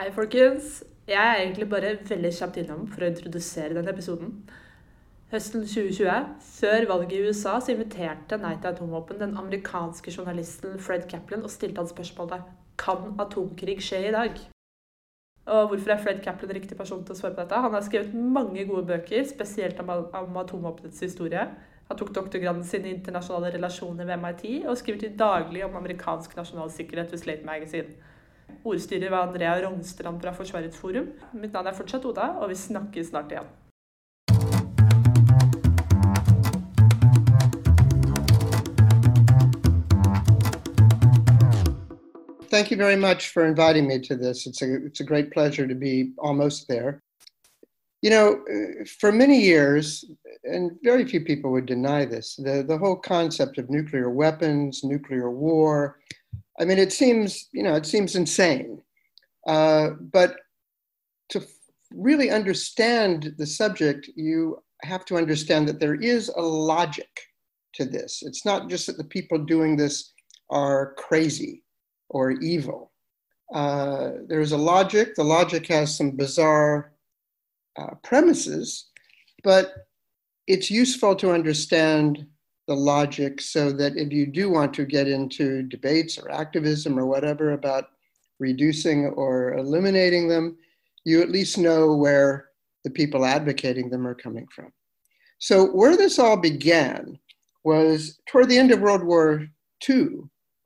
Hei, folkens. Jeg er egentlig bare veldig kjapt innom for å introdusere denne episoden. Høsten 2020, før valget i USA, så inviterte Nei til atomvåpen den amerikanske journalisten Fred Kaplan og stilte han spørsmålet kan atomkrig skje i dag? Og hvorfor er Fred Kaplan riktig person til å svare på dette? Han har skrevet mange gode bøker, spesielt om, om atomvåpenets historie. Han tok doktorgraden sin i internasjonale relasjoner ved MIT og skriver til daglig om amerikansk nasjonal sikkerhet ved Slate Magazine. Ordstyrer Andrea fra Forsvarets forum. Mitt navn er fortsatt Oda, og vi snakkes snart igjen. Thank you very much for inviting me to this. It's a, it's a great pleasure to be almost there. You know, for many years, and very few people would deny this, the, the whole concept of nuclear weapons, nuclear war, I mean, it seems, you know, it seems insane. Uh, but to really understand the subject, you have to understand that there is a logic to this. It's not just that the people doing this are crazy or evil. Uh, there's a logic. The logic has some bizarre uh, premises, but it's useful to understand the logic so that if you do want to get into debates or activism or whatever about reducing or eliminating them, you at least know where the people advocating them are coming from. So, where this all began was toward the end of World War II,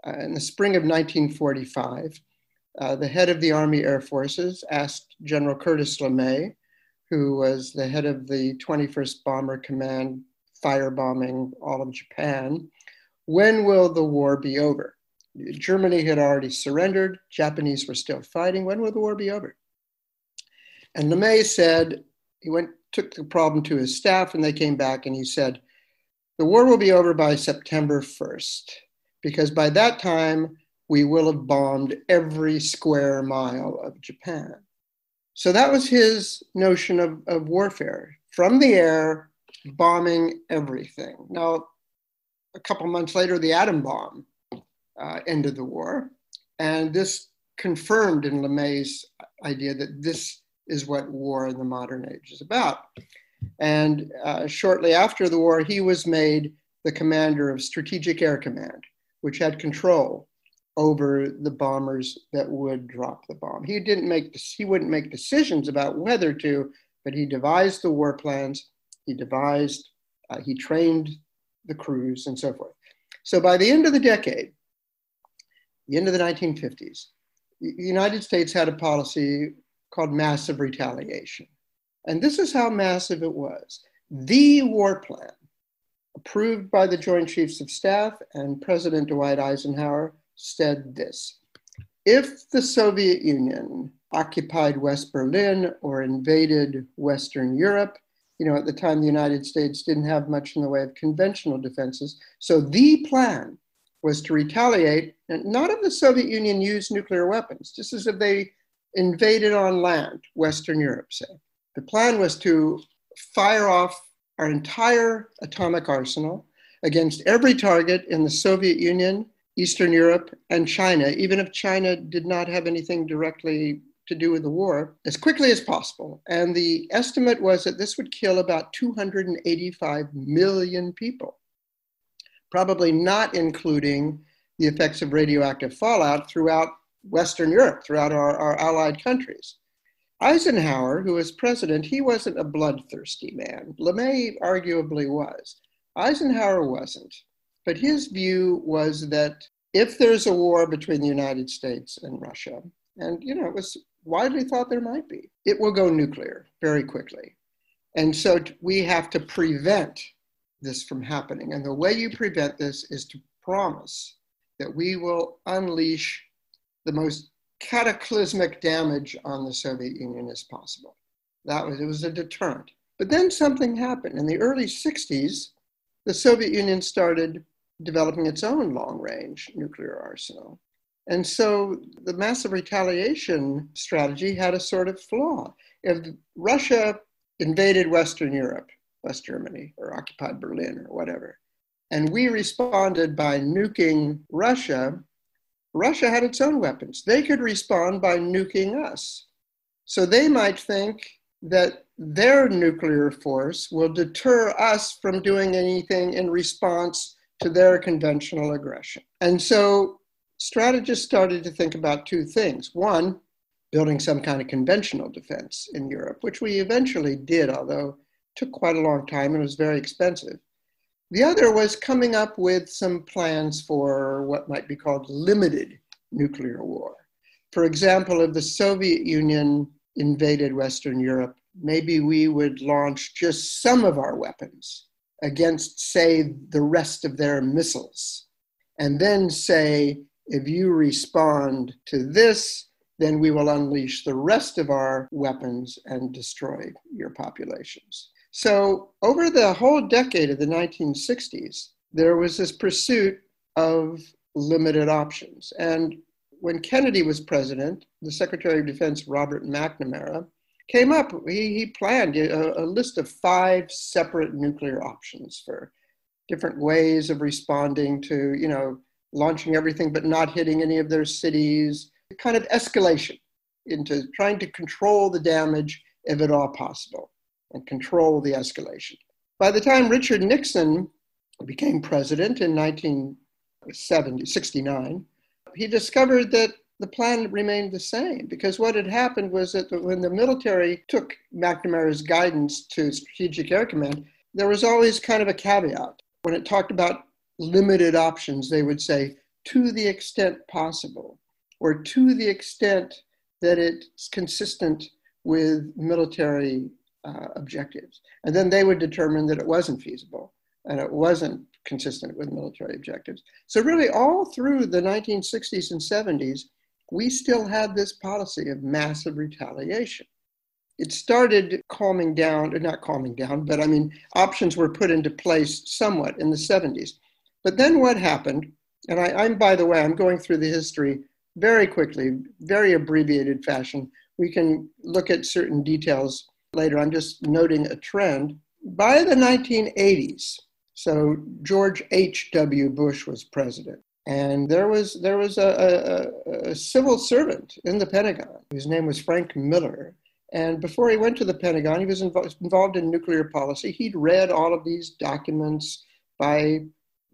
uh, in the spring of 1945. Uh, the head of the Army Air Forces asked General Curtis LeMay, who was the head of the 21st Bomber Command firebombing all of Japan. When will the war be over? Germany had already surrendered, Japanese were still fighting. When will the war be over? And LeMay said, he went, took the problem to his staff, and they came back and he said, the war will be over by September 1st, because by that time, we will have bombed every square mile of Japan. So that was his notion of, of warfare from the air bombing everything. Now, a couple months later, the atom bomb uh, ended the war. And this confirmed in LeMay's idea that this is what war in the modern age is about. And uh, shortly after the war, he was made the commander of Strategic Air Command, which had control over the bombers that would drop the bomb. He didn't make he wouldn't make decisions about whether to, but he devised the war plans he devised, uh, he trained the crews, and so forth. So by the end of the decade, the end of the 1950s, the United States had a policy called massive retaliation. And this is how massive it was. The war plan, approved by the Joint Chiefs of Staff and President Dwight Eisenhower, said this If the Soviet Union occupied West Berlin or invaded Western Europe, you know, at the time, the United States didn't have much in the way of conventional defenses. So the plan was to retaliate, and not if the Soviet Union used nuclear weapons, just as if they invaded on land, Western Europe, say. The plan was to fire off our entire atomic arsenal against every target in the Soviet Union, Eastern Europe, and China, even if China did not have anything directly to do with the war as quickly as possible. And the estimate was that this would kill about 285 million people, probably not including the effects of radioactive fallout throughout Western Europe, throughout our, our allied countries. Eisenhower, who was president, he wasn't a bloodthirsty man. LeMay arguably was. Eisenhower wasn't. But his view was that if there's a war between the United States and Russia, and you know it was widely thought there might be. It will go nuclear very quickly. And so we have to prevent this from happening. And the way you prevent this is to promise that we will unleash the most cataclysmic damage on the Soviet Union as possible. That was it was a deterrent. But then something happened. In the early 60s, the Soviet Union started developing its own long range nuclear arsenal. And so the massive retaliation strategy had a sort of flaw. If Russia invaded Western Europe, West Germany, or occupied Berlin or whatever, and we responded by nuking Russia, Russia had its own weapons. They could respond by nuking us. So they might think that their nuclear force will deter us from doing anything in response to their conventional aggression. And so strategists started to think about two things. One, building some kind of conventional defense in Europe, which we eventually did, although took quite a long time and was very expensive. The other was coming up with some plans for what might be called limited nuclear war. For example, if the Soviet Union invaded Western Europe, maybe we would launch just some of our weapons against, say, the rest of their missiles. And then say, if you respond to this, then we will unleash the rest of our weapons and destroy your populations. So, over the whole decade of the 1960s, there was this pursuit of limited options. And when Kennedy was president, the Secretary of Defense, Robert McNamara, came up, he, he planned a, a list of five separate nuclear options for different ways of responding to, you know, launching everything but not hitting any of their cities, kind of escalation into trying to control the damage if at all possible and control the escalation. By the time Richard Nixon became president in 1969, he discovered that the plan remained the same because what had happened was that when the military took McNamara's guidance to Strategic Air Command, there was always kind of a caveat. When it talked about limited options, they would say, to the extent possible, or to the extent that it's consistent with military uh, objectives. And then they would determine that it wasn't feasible and it wasn't consistent with military objectives. So, really, all through the 1960s and 70s, we still had this policy of massive retaliation. It started calming down, or not calming down, but I mean, options were put into place somewhat in the 70s. But then what happened, and I, am, by the way, I'm going through the history very quickly, very abbreviated fashion. We can look at certain details later. I'm just noting a trend. By the 1980s, so George H.W. Bush was president. And there was, there was a, a, a civil servant in the Pentagon whose name was Frank Miller. And before he went to the Pentagon, he was invo- involved in nuclear policy. He'd read all of these documents by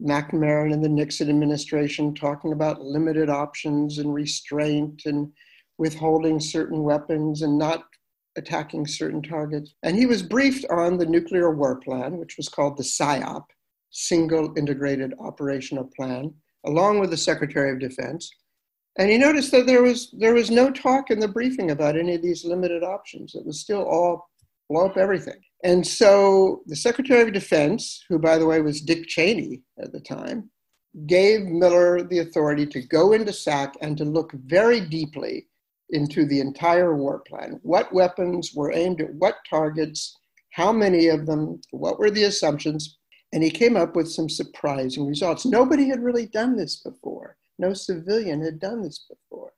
McNamara and the Nixon administration talking about limited options and restraint and withholding certain weapons and not attacking certain targets. And he was briefed on the nuclear war plan, which was called the SIOP, Single Integrated Operational Plan, along with the Secretary of Defense. And he noticed that there was, there was no talk in the briefing about any of these limited options. It was still all blow up everything. And so the Secretary of Defense, who, by the way, was Dick Cheney at the time, gave Miller the authority to go into SAC and to look very deeply into the entire war plan. What weapons were aimed at what targets, how many of them, what were the assumptions, and he came up with some surprising results. Nobody had really done this before. No civilian had done this before.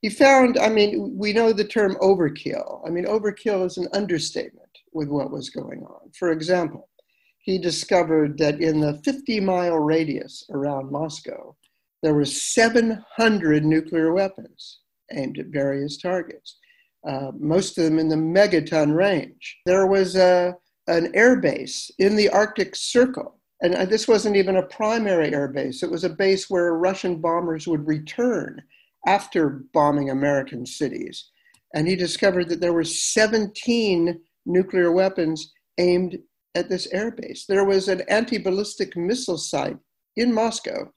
He found, I mean, we know the term overkill. I mean, overkill is an understatement with what was going on. For example, he discovered that in the 50 mile radius around Moscow, there were 700 nuclear weapons aimed at various targets, uh, most of them in the megaton range. There was a, an air base in the Arctic Circle. And uh, this wasn't even a primary air base. It was a base where Russian bombers would return after bombing American cities. And he discovered that there were 17 nuclear weapons aimed at this air base. There was an anti ballistic missile site in Moscow,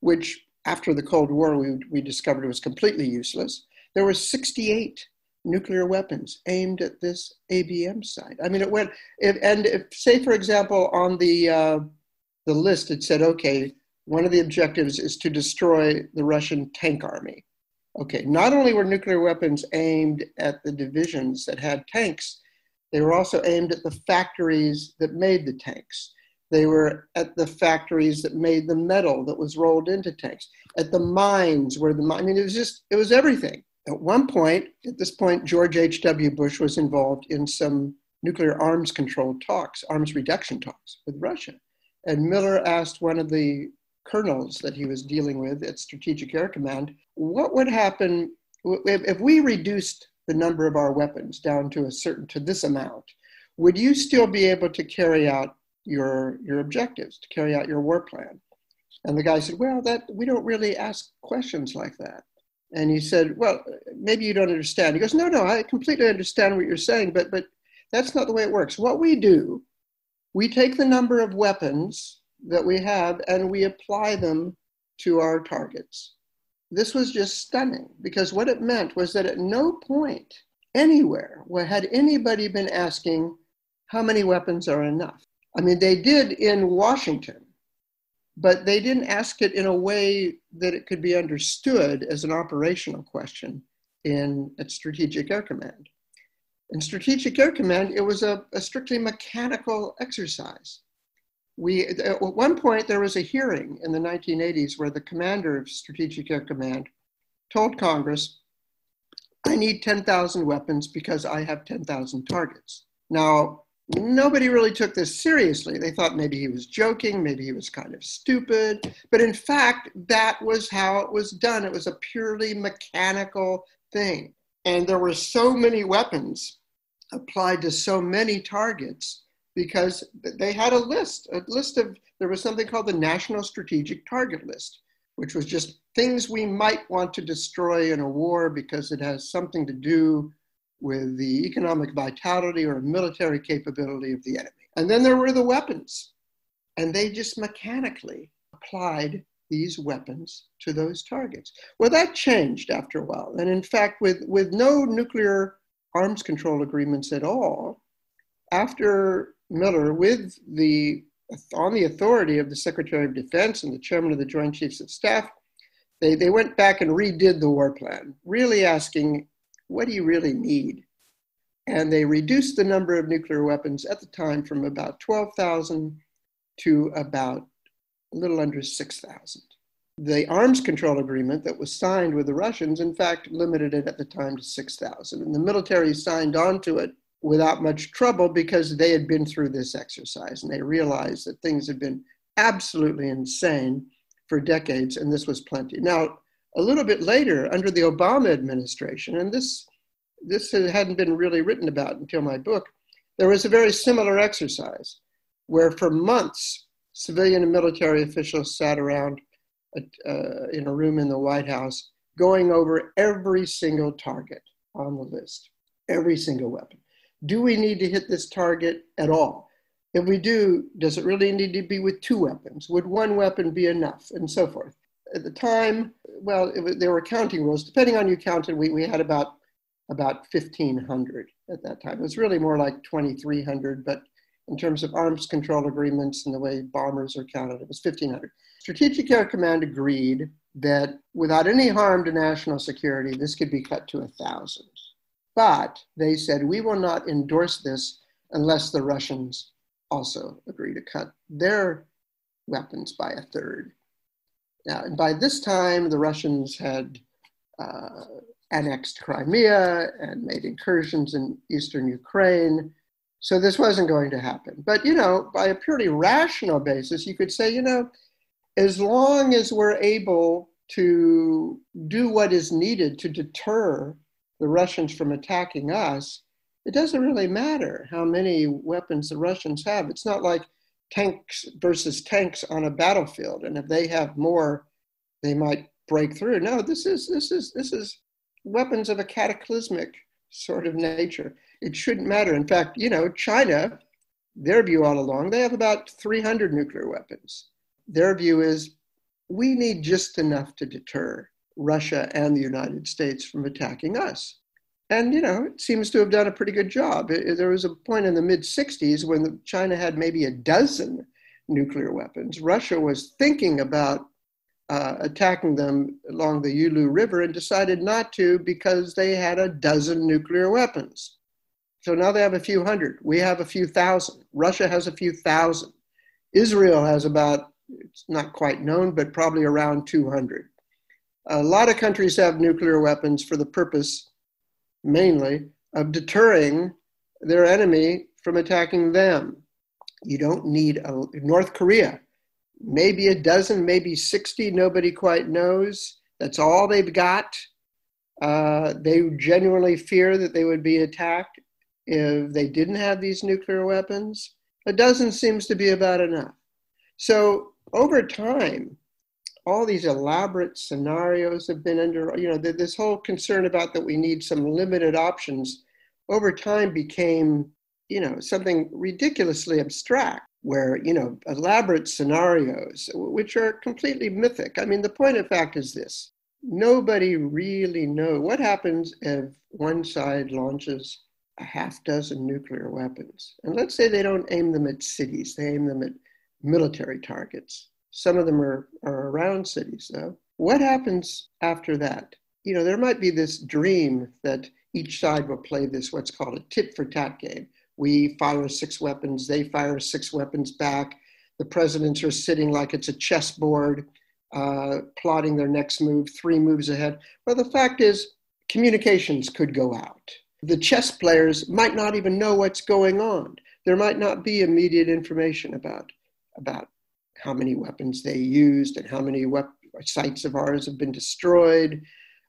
which after the Cold War, we, we discovered was completely useless. There were 68 nuclear weapons aimed at this ABM site. I mean, it went, if, and if, say, for example, on the, uh, the list, it said, okay, one of the objectives is to destroy the Russian tank army. Okay, not only were nuclear weapons aimed at the divisions that had tanks, they were also aimed at the factories that made the tanks. They were at the factories that made the metal that was rolled into tanks, at the mines where the I mean, it was just, it was everything. At one point, at this point, George H.W. Bush was involved in some nuclear arms control talks, arms reduction talks with Russia. And Miller asked one of the colonels that he was dealing with at Strategic Air Command, what would happen if we reduced the number of our weapons down to a certain to this amount? Would you still be able to carry out your your objectives, to carry out your war plan? And the guy said, Well, that we don't really ask questions like that. And he said, Well, maybe you don't understand. He goes, No, no, I completely understand what you're saying, but but that's not the way it works. What we do, we take the number of weapons that we have and we apply them to our targets. This was just stunning because what it meant was that at no point anywhere had anybody been asking how many weapons are enough. I mean, they did in Washington, but they didn't ask it in a way that it could be understood as an operational question in at Strategic Air Command. In Strategic Air Command, it was a, a strictly mechanical exercise. We, at one point, there was a hearing in the 1980s where the commander of Strategic Air Command told Congress, I need 10,000 weapons because I have 10,000 targets. Now, nobody really took this seriously. They thought maybe he was joking, maybe he was kind of stupid. But in fact, that was how it was done. It was a purely mechanical thing. And there were so many weapons applied to so many targets because they had a list, a list of, there was something called the National Strategic Target List, which was just things we might want to destroy in a war because it has something to do with the economic vitality or military capability of the enemy. And then there were the weapons, and they just mechanically applied these weapons to those targets. Well, that changed after a while. And in fact, with, with no nuclear arms control agreements at all, after Miller, with the on the authority of the Secretary of Defense and the Chairman of the Joint Chiefs of Staff, they, they went back and redid the war plan, really asking, what do you really need? And they reduced the number of nuclear weapons at the time from about 12,000 to about a little under 6,000. The arms control agreement that was signed with the Russians, in fact, limited it at the time to 6,000. And the military signed on to it without much trouble because they had been through this exercise and they realized that things had been absolutely insane for decades and this was plenty. Now, a little bit later, under the Obama administration, and this, this hadn't been really written about until my book, there was a very similar exercise where for months civilian and military officials sat around uh, in a room in the White House going over every single target on the list, every single weapon. Do we need to hit this target at all? If we do, does it really need to be with two weapons? Would one weapon be enough? And so forth. At the time, well, was, there were counting rules. Depending on you counted, we, we had about about 1,500 at that time. It was really more like 2,300, but in terms of arms control agreements and the way bombers are counted, it was 1,500. Strategic Air Command agreed that without any harm to national security, this could be cut to a thousand. But they said, we will not endorse this unless the Russians also agree to cut their weapons by a third. Now, and by this time, the Russians had uh, annexed Crimea and made incursions in eastern Ukraine. So this wasn't going to happen. But, you know, by a purely rational basis, you could say, you know, as long as we're able to do what is needed to deter the Russians from attacking us, it doesn't really matter how many weapons the Russians have. It's not like tanks versus tanks on a battlefield, and if they have more, they might break through. No, this is this is this is weapons of a cataclysmic sort of nature. It shouldn't matter. In fact, you know, China, their view all along, they have about 300 nuclear weapons. Their view is we need just enough to deter Russia and the United States from attacking us. And, you know, it seems to have done a pretty good job. It, there was a point in the mid 60s when China had maybe a dozen nuclear weapons. Russia was thinking about uh, attacking them along the Yalu River and decided not to because they had a dozen nuclear weapons. So now they have a few hundred. We have a few thousand. Russia has a few thousand. Israel has about, it's not quite known, but probably around 200. A lot of countries have nuclear weapons for the purpose, mainly, of deterring their enemy from attacking them. You don't need a, North Korea maybe a dozen, maybe 60, nobody quite knows. That's all they've got. Uh, they genuinely fear that they would be attacked if they didn't have these nuclear weapons. A dozen seems to be about enough. So over time, all these elaborate scenarios have been under, you know, this whole concern about that we need some limited options over time became, you know, something ridiculously abstract where, you know, elaborate scenarios, which are completely mythic. I mean, the point of fact is this nobody really knows what happens if one side launches a half dozen nuclear weapons. And let's say they don't aim them at cities, they aim them at military targets. Some of them are, are around cities, though. What happens after that? You know, there might be this dream that each side will play this, what's called a tit for tat game. We fire six weapons, they fire six weapons back. The presidents are sitting like it's a chessboard, uh, plotting their next move, three moves ahead. Well, the fact is, communications could go out. The chess players might not even know what's going on. There might not be immediate information about, about how many weapons they used and how many wep- sites of ours have been destroyed.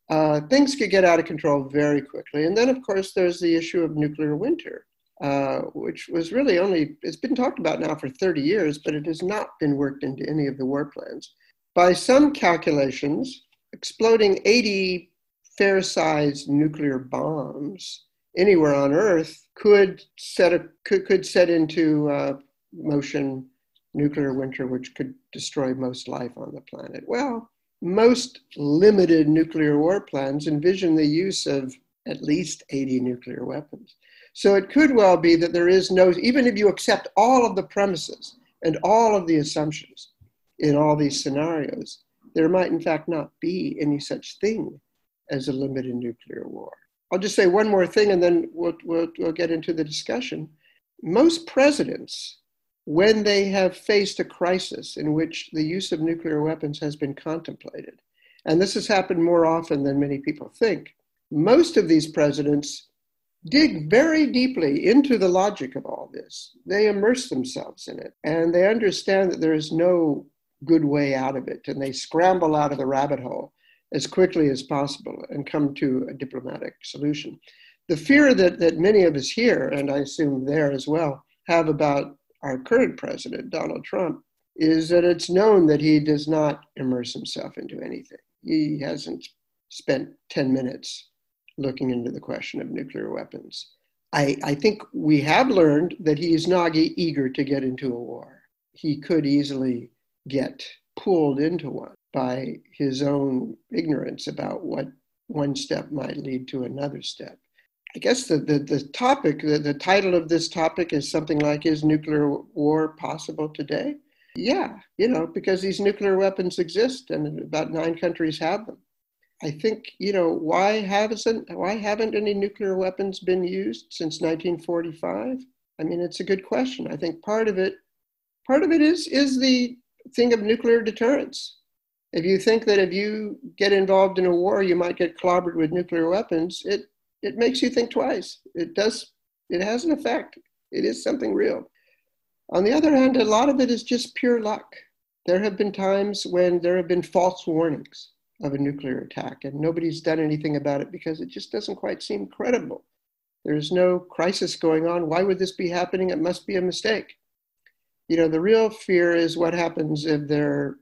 Uh, things could get out of control very quickly. And then, of course, there's the issue of nuclear winter, uh, which was really only, it's been talked about now for 30 years, but it has not been worked into any of the war plans. By some calculations, exploding 80 fair sized nuclear bombs anywhere on Earth could set, a, could, could set into uh, motion nuclear winter, which could destroy most life on the planet. Well, most limited nuclear war plans envision the use of at least 80 nuclear weapons. So it could well be that there is no, even if you accept all of the premises and all of the assumptions in all these scenarios, there might in fact not be any such thing as a limited nuclear war. I'll just say one more thing and then we'll, we'll, we'll get into the discussion. Most presidents when they have faced a crisis in which the use of nuclear weapons has been contemplated, and this has happened more often than many people think, most of these presidents dig very deeply into the logic of all this. They immerse themselves in it and they understand that there is no good way out of it, and they scramble out of the rabbit hole as quickly as possible and come to a diplomatic solution. The fear that, that many of us here, and I assume there as well, have about our current president, Donald Trump, is that it's known that he does not immerse himself into anything. He hasn't spent 10 minutes looking into the question of nuclear weapons. I, I think we have learned that he is not eager to get into a war. He could easily get pulled into one by his own ignorance about what one step might lead to another step. I guess the, the, the topic, the, the title of this topic is something like Is nuclear war possible today? Yeah, you know, because these nuclear weapons exist and about nine countries have them. I think, you know, why haven't, why haven't any nuclear weapons been used since 1945? I mean, it's a good question. I think part of it, part of it is, is the thing of nuclear deterrence. If you think that if you get involved in a war, you might get clobbered with nuclear weapons, it it makes you think twice. It does, it has an effect. It is something real. On the other hand, a lot of it is just pure luck. There have been times when there have been false warnings of a nuclear attack, and nobody's done anything about it because it just doesn't quite seem credible. There's no crisis going on. Why would this be happening? It must be a mistake. You know, the real fear is what happens if there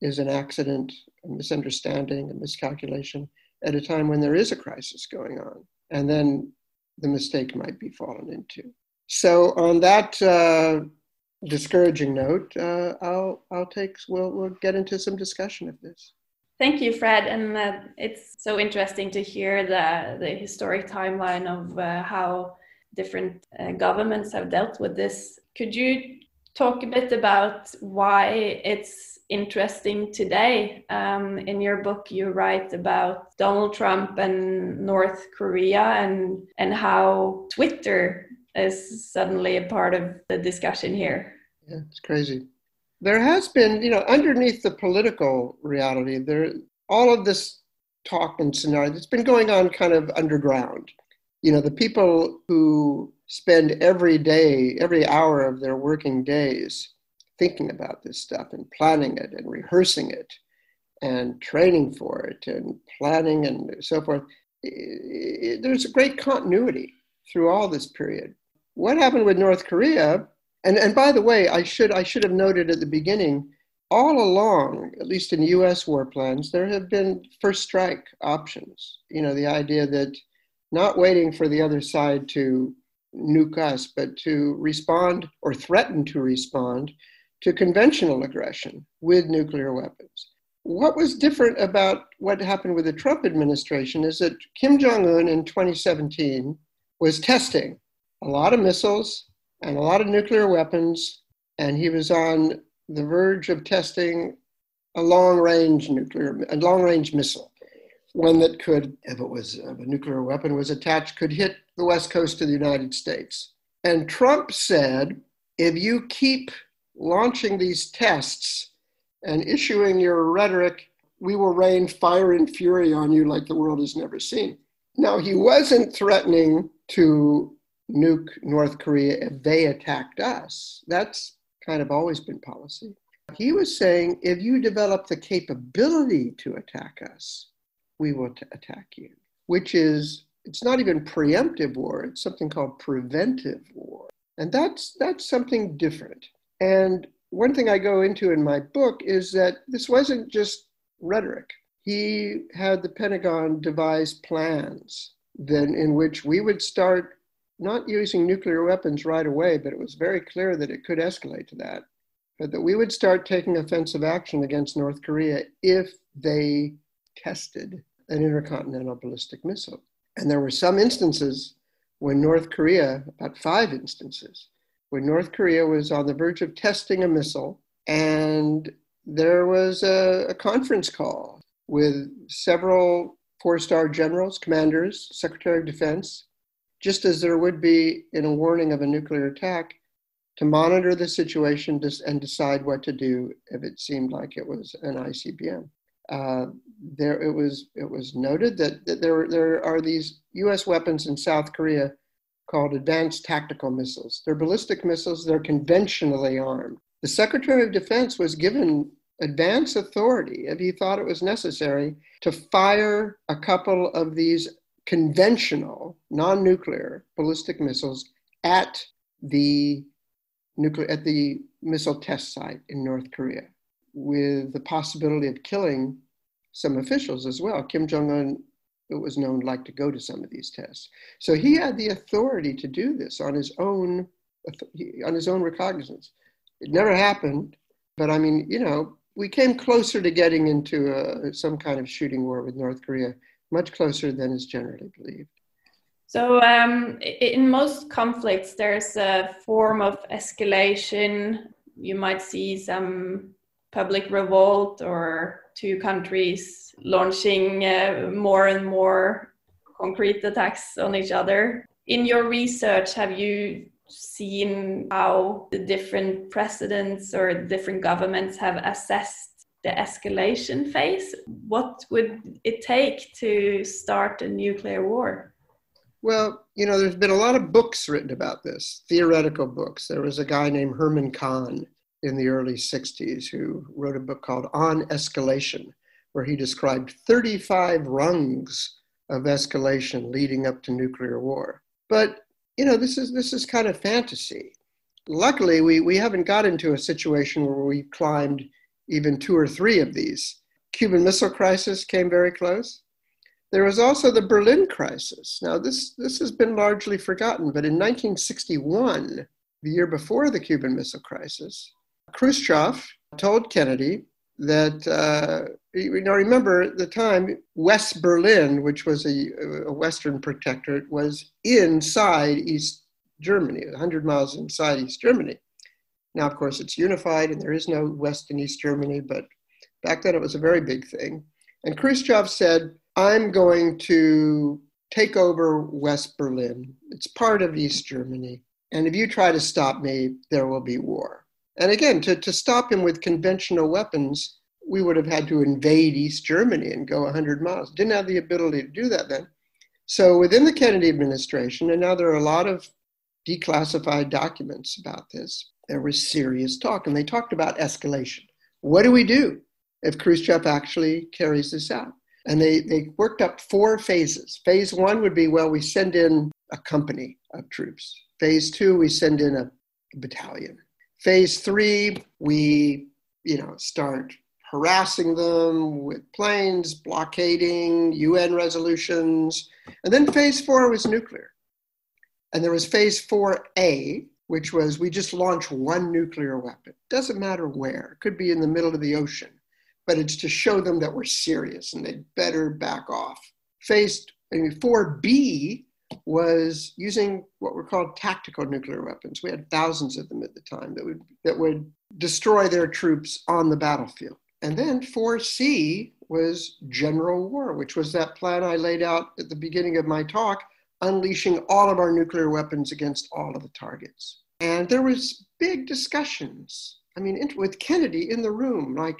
is an accident, a misunderstanding, a miscalculation, at a time when there is a crisis going on. And then the mistake might be fallen into. So on that uh, discouraging note, uh, I'll I'll take we'll we'll get into some discussion of this. Thank you, Fred, and uh, it's so interesting to hear the the historic timeline of uh, how different uh, governments have dealt with this. Could you talk a bit about why it's interesting today. Um, in your book, you write about Donald Trump and North Korea and and how Twitter is suddenly a part of the discussion here. Yeah, it's crazy. There has been, you know, underneath the political reality, there all of this talk and scenario that's been going on kind of underground. You know, the people who spend every day, every hour of their working days thinking about this stuff and planning it and rehearsing it and training for it and planning and so forth. There's a great continuity through all this period. What happened with North Korea? And, and by the way, I should, I should have noted at the beginning all along, at least in US war plans, there have been first strike options. You know, the idea that not waiting for the other side to nuke us, but to respond or threaten to respond to conventional aggression with nuclear weapons. What was different about what happened with the Trump administration is that Kim Jong un in 2017 was testing a lot of missiles and a lot of nuclear weapons, and he was on the verge of testing a long range nuclear, a long range missile, one that could, if it was if a nuclear weapon was attached, could hit the west coast of the United States. And Trump said, if you keep launching these tests and issuing your rhetoric, we will rain fire and fury on you like the world has never seen. Now, he wasn't threatening to nuke North Korea if they attacked us. That's kind of always been policy. He was saying if you develop the capability to attack us, we will attack you, which is, it's not even preemptive war, it's something called preventive war. And that's, that's something different. And one thing I go into in my book is that this wasn't just rhetoric. He had the Pentagon devise plans then in which we would start not using nuclear weapons right away, but it was very clear that it could escalate to that. But that we would start taking offensive action against North Korea if they tested an intercontinental ballistic missile. And there were some instances when North Korea, about five instances, when North Korea was on the verge of testing a missile, and there was a, a conference call with several four star generals, commanders, Secretary of Defense, just as there would be in a warning of a nuclear attack, to monitor the situation and decide what to do if it seemed like it was an ICBM. Uh, there, it was it was noted that, that there there are these U.S. weapons in South Korea called advanced tactical missiles. They're ballistic missiles. They're conventionally armed. The Secretary of Defense was given advance authority, if he thought it was necessary, to fire a couple of these conventional, non-nuclear ballistic missiles at the nuclear at the missile test site in North Korea, with the possibility of killing some officials as well. Kim Jong Un, it was known, liked to go to some of these tests, so he had the authority to do this on his own on his own recognizance. It never happened, but I mean, you know, we came closer to getting into a, some kind of shooting war with North Korea much closer than is generally believed. So, um, in most conflicts, there's a form of escalation. You might see some public revolt or two countries launching uh, more and more concrete attacks on each other. In your research, have you seen how the different presidents or different governments have assessed the escalation phase. What would it take to start a nuclear war? Well, you know, there's been a lot of books written about this, theoretical books. There was a guy named Herman Kahn in the early 60s who wrote a book called On Escalation, where he described 35 rungs of escalation leading up to nuclear war. But, you know, this is, this is kind of fantasy. Luckily, we, we haven't got into a situation where we climbed even two or three of these. Cuban Missile Crisis came very close. There was also the Berlin crisis. Now, this, this has been largely forgotten, but in 1961, the year before the Cuban Missile Crisis, Khrushchev told Kennedy that, uh, you know, remember at the time, West Berlin, which was a, a Western protectorate, was inside East Germany, 100 miles inside East Germany. Now, of course, it's unified and there is no West and East Germany, but back then it was a very big thing. And Khrushchev said, I'm going to take over West Berlin. It's part of East Germany. And if you try to stop me, there will be war. And again, to, to stop him with conventional weapons, we would have had to invade East Germany and go 100 miles. Didn't have the ability to do that then. So within the Kennedy administration, and now there are a lot of declassified documents about this, there was serious talk, and they talked about escalation. What do we do if Khrushchev actually carries this out? And they, they worked up four phases. Phase one would be well, we send in a company of troops. Phase two, we send in a battalion. Phase three, we you know start harassing them with planes, blockading UN resolutions. And then phase four was nuclear. And there was phase 4A, which was we just launch one nuclear weapon. Doesn't matter where, it could be in the middle of the ocean, but it's to show them that we're serious and they'd better back off. Phase I mean, 4B was using what were called tactical nuclear weapons. We had thousands of them at the time that would, that would destroy their troops on the battlefield. And then 4C was general war, which was that plan I laid out at the beginning of my talk unleashing all of our nuclear weapons against all of the targets. And there was big discussions. I mean, with Kennedy in the room, like,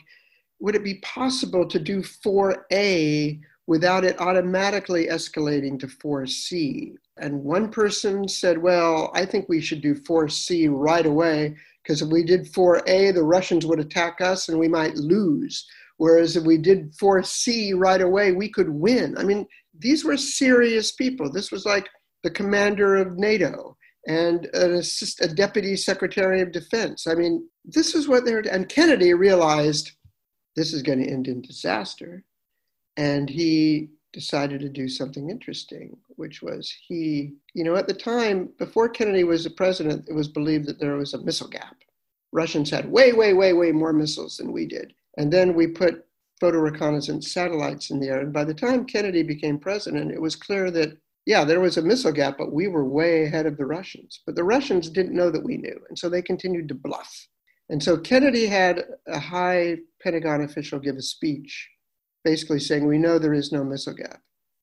would it be possible to do 4A without it automatically escalating to 4C? And one person said, well, I think we should do 4C right away because if we did 4A, the Russians would attack us and we might lose. Whereas if we did 4C right away, we could win. I mean, these were serious people. This was like the commander of NATO and an assist, a deputy secretary of defense. I mean, this is what they're, and Kennedy realized this is going to end in disaster. And he decided to do something interesting, which was he, you know, at the time, before Kennedy was the president, it was believed that there was a missile gap. Russians had way, way, way, way more missiles than we did. And then we put photo reconnaissance satellites in the air. And by the time Kennedy became president, it was clear that, yeah, there was a missile gap, but we were way ahead of the Russians. But the Russians didn't know that we knew. And so they continued to bluff. And so Kennedy had a high Pentagon official give a speech basically saying, We know there is no missile gap.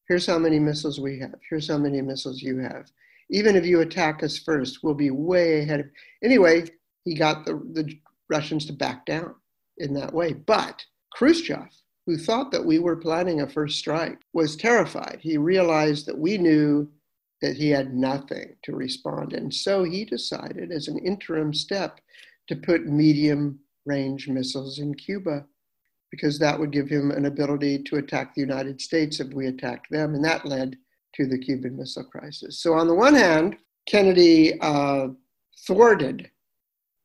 Here's how many missiles we have. Here's how many missiles you have. Even if you attack us first, we'll be way ahead of. Anyway, he got the, the Russians to back down in that way. But Khrushchev, who thought that we were planning a first strike, was terrified. He realized that we knew that he had nothing to respond. And so he decided, as an interim step, to put medium range missiles in Cuba because that would give him an ability to attack the United States if we attacked them. And that led to the Cuban Missile Crisis. So, on the one hand, Kennedy uh, thwarted,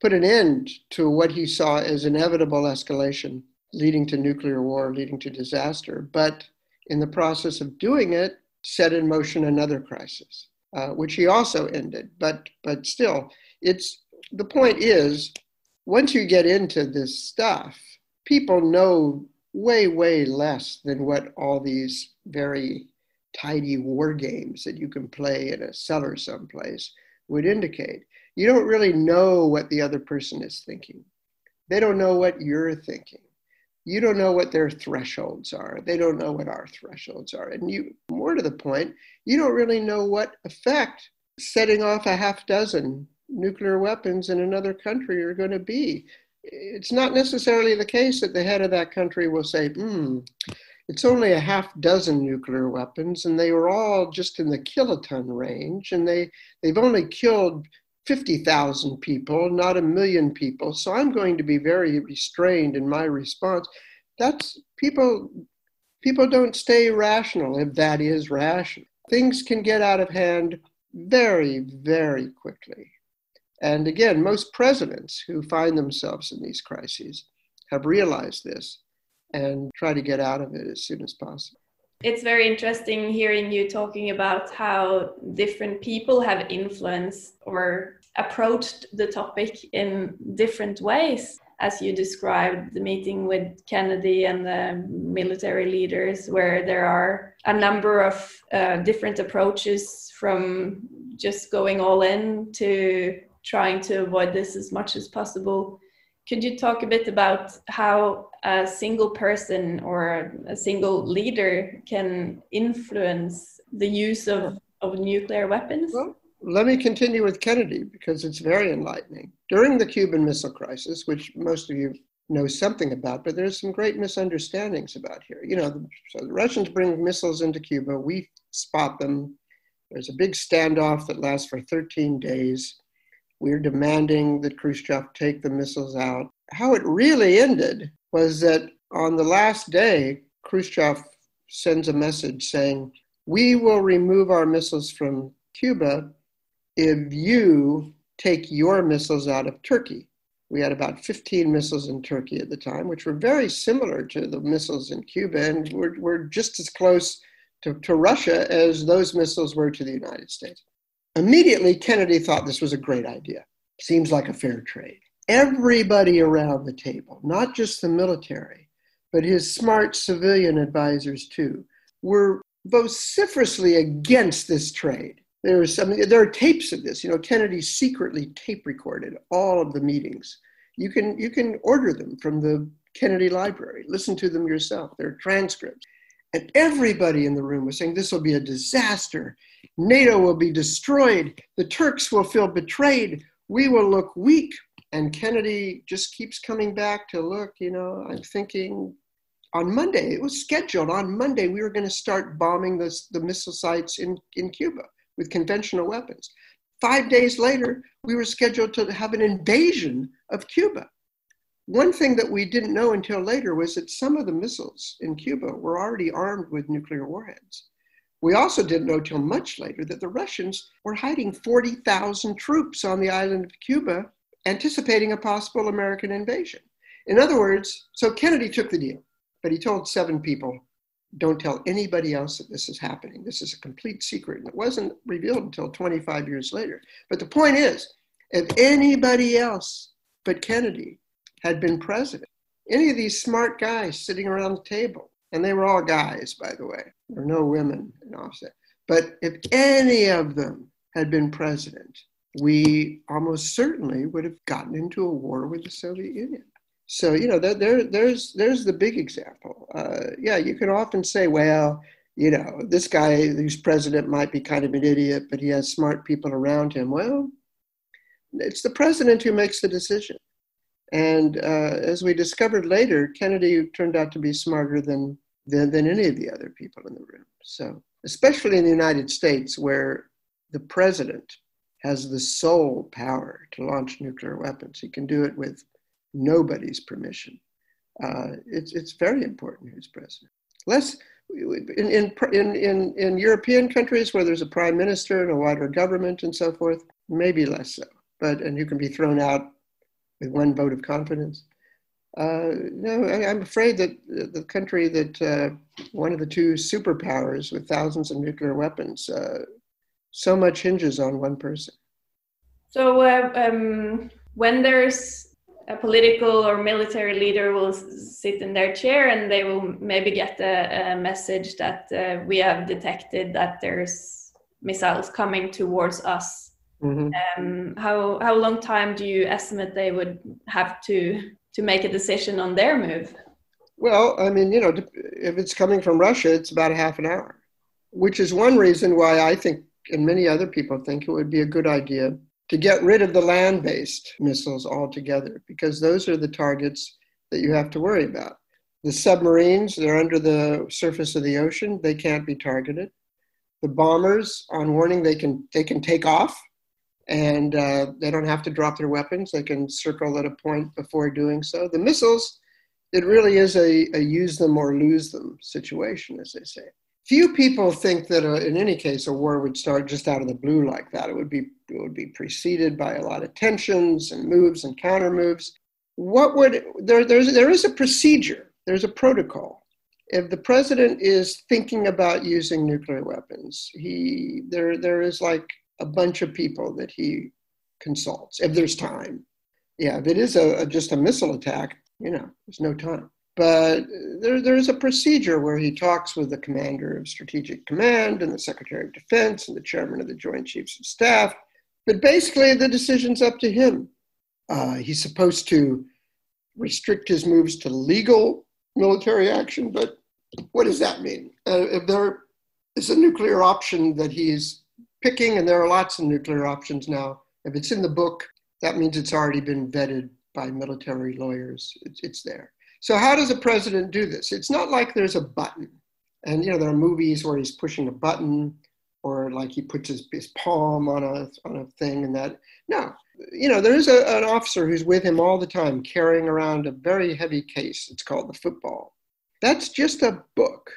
put an end to what he saw as inevitable escalation leading to nuclear war, leading to disaster. But in the process of doing it, set in motion another crisis, uh, which he also ended. But but still, it's the point is, once you get into this stuff, people know way way less than what all these very tidy war games that you can play in a cellar someplace would indicate. You don't really know what the other person is thinking. They don't know what you're thinking you don't know what their thresholds are. They don't know what our thresholds are. And you, more to the point, you don't really know what effect setting off a half dozen nuclear weapons in another country are going to be. It's not necessarily the case that the head of that country will say, hmm, it's only a half dozen nuclear weapons, and they were all just in the kiloton range, and they, they've only killed 50,000 people, not a million people. So I'm going to be very restrained in my response. That's people people don't stay rational if that is rational. Things can get out of hand very, very quickly. And again, most presidents who find themselves in these crises have realized this and try to get out of it as soon as possible. It's very interesting hearing you talking about how different people have influenced or approached the topic in different ways. As you described the meeting with Kennedy and the military leaders, where there are a number of uh, different approaches from just going all in to trying to avoid this as much as possible. Could you talk a bit about how a single person or a single leader can influence the use of, of nuclear weapons? Well, let me continue with Kennedy because it's very enlightening. During the Cuban Missile Crisis, which most of you know something about, but there's some great misunderstandings about here. You know, so the Russians bring missiles into Cuba, we spot them. There's a big standoff that lasts for 13 days. We're demanding that Khrushchev take the missiles out. How it really ended was that on the last day, Khrushchev sends a message saying, We will remove our missiles from Cuba if you take your missiles out of Turkey. We had about 15 missiles in Turkey at the time, which were very similar to the missiles in Cuba, and were, were just as close to, to Russia as those missiles were to the United States. Immediately, Kennedy thought this was a great idea. Seems like a fair trade. Everybody around the table, not just the military, but his smart civilian advisors too, were vociferously against this trade. There are tapes of this. You know, Kennedy secretly tape recorded all of the meetings. You can you can order them from the Kennedy Library. Listen to them yourself. They're transcripts. And everybody in the room was saying this will be a disaster. NATO will be destroyed. The Turks will feel betrayed. We will look weak. And Kennedy just keeps coming back to look, you know, I'm thinking on Monday, it was scheduled on Monday, we were going to start bombing the, the missile sites in, in Cuba with conventional weapons. Five days later, we were scheduled to have an invasion of Cuba. One thing that we didn't know until later was that some of the missiles in Cuba were already armed with nuclear warheads. We also didn't know till much later that the Russians were hiding 40,000 troops on the island of Cuba, anticipating a possible American invasion. In other words, so Kennedy took the deal, but he told seven people don't tell anybody else that this is happening. This is a complete secret. And it wasn't revealed until 25 years later. But the point is, if anybody else but Kennedy had been president, any of these smart guys sitting around the table, and they were all guys, by the way, there were no women in offset. But if any of them had been president, we almost certainly would have gotten into a war with the Soviet Union. So you know, there, there there's there's the big example. Uh, yeah, you can often say, well, you know, this guy who's president might be kind of an idiot, but he has smart people around him. Well, it's the president who makes the decision. And uh, as we discovered later, Kennedy turned out to be smarter than, than, than any of the other people in the room. So, especially in the United States, where the president has the sole power to launch nuclear weapons, he can do it with nobody's permission. Uh, it's, it's very important who's president. Less in, in, in, in European countries where there's a prime minister and a wider government and so forth, maybe less so. But and you can be thrown out with one vote of confidence. Uh, no, I, am afraid that the country that uh, one of the two superpowers with thousands of nuclear weapons, uh, so much hinges on one person. So uh, um, when there's a political or military leader will sit in their chair and they will maybe get a, a message that uh, we have detected that there's missiles coming towards us. Mm-hmm. Um, how how long time do you estimate they would have to to make a decision on their move? Well, I mean, you know, if it's coming from Russia, it's about a half an hour, which is one reason why I think, and many other people think, it would be a good idea to get rid of the land based missiles altogether, because those are the targets that you have to worry about. The submarines, they're under the surface of the ocean, they can't be targeted. The bombers, on warning, they can, they can take off and uh, they don't have to drop their weapons. They can circle at a point before doing so. The missiles, it really is a, a use them or lose them situation, as they say few people think that in any case a war would start just out of the blue like that. It would be it would be preceded by a lot of tensions and moves and counter moves. What would there there's there is a procedure. There's a protocol. If the president is thinking about using nuclear weapons, he there there is like a bunch of people that he consults if there's time. Yeah, if it is a, a just a missile attack, you know, there's no time. But there, there's a procedure where he talks with the commander of strategic command and the secretary of defense and the chairman of the joint chiefs of staff. But basically, the decision's up to him. Uh, he's supposed to restrict his moves to legal military action, but what does that mean? Uh, if there is a nuclear option that he's picking, and there are lots of nuclear options now, if it's in the book, that means it's already been vetted by military lawyers. It's, it's there. So how does a president do this? It's not like there's a button. And you know, there are movies where he's pushing a button or like he puts his, his palm on a, on a thing and that. No, you know, there's a, an officer who's with him all the time carrying around a very heavy case. It's called the football. That's just a book.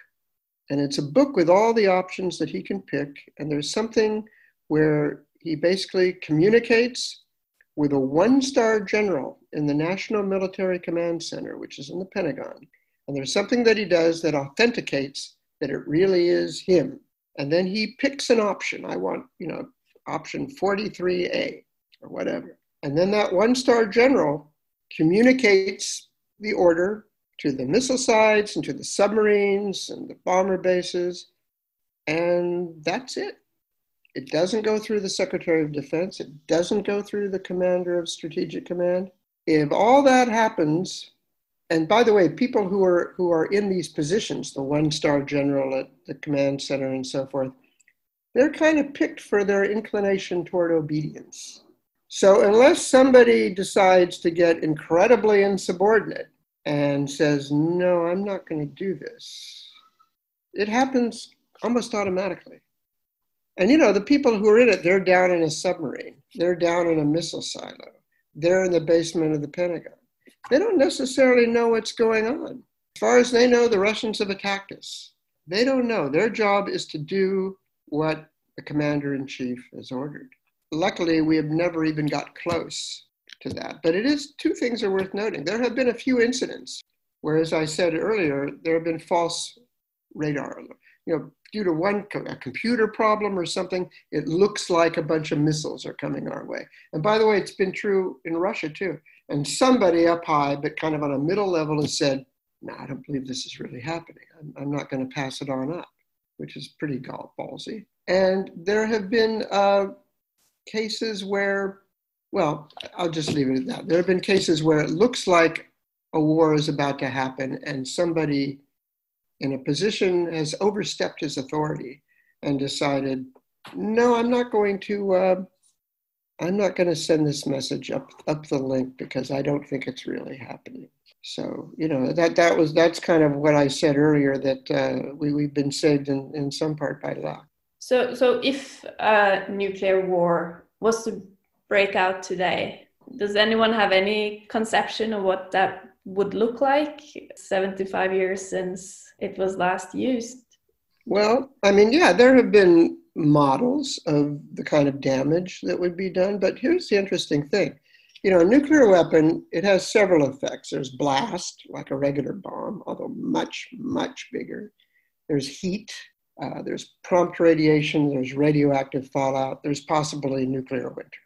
And it's a book with all the options that he can pick. And there's something where he basically communicates with a one star general in the National Military Command Center, which is in the Pentagon. And there's something that he does that authenticates that it really is him. And then he picks an option. I want, you know, option 43A or whatever. And then that one star general communicates the order to the missile sites and to the submarines and the bomber bases. And that's it. It doesn't go through the Secretary of Defense. It doesn't go through the Commander of Strategic Command. If all that happens, and by the way, people who are who are in these positions, the one-star general at the command center and so forth, they're kind of picked for their inclination toward obedience. So unless somebody decides to get incredibly insubordinate and says, No, I'm not going to do this, it happens almost automatically. And you know, the people who are in it, they're down in a submarine, they're down in a missile silo, they're in the basement of the Pentagon. They don't necessarily know what's going on. As far as they know, the Russians have attacked us. They don't know. Their job is to do what the commander in chief has ordered. Luckily, we have never even got close to that. But it is two things are worth noting. There have been a few incidents where, as I said earlier, there have been false radar. You know, due to one a computer problem or something, it looks like a bunch of missiles are coming our way. And by the way, it's been true in Russia too. And somebody up high, but kind of on a middle level, has said, "No, I don't believe this is really happening. I'm, I'm not going to pass it on up," which is pretty ballsy. And there have been uh, cases where well, I'll just leave it at that. There have been cases where it looks like a war is about to happen and somebody in a position has overstepped his authority and decided, no, I'm not going to. Uh, I'm not going to send this message up up the link because I don't think it's really happening. So you know that that was that's kind of what I said earlier that uh, we we've been saved in in some part by luck. So so if a nuclear war was to break out today. Does anyone have any conception of what that would look like 75 years since it was last used? Well, I mean, yeah, there have been models of the kind of damage that would be done, but here's the interesting thing. You know, a nuclear weapon, it has several effects. There's blast, like a regular bomb, although much, much bigger. There's heat, uh, there's prompt radiation, there's radioactive fallout, there's possibly nuclear winter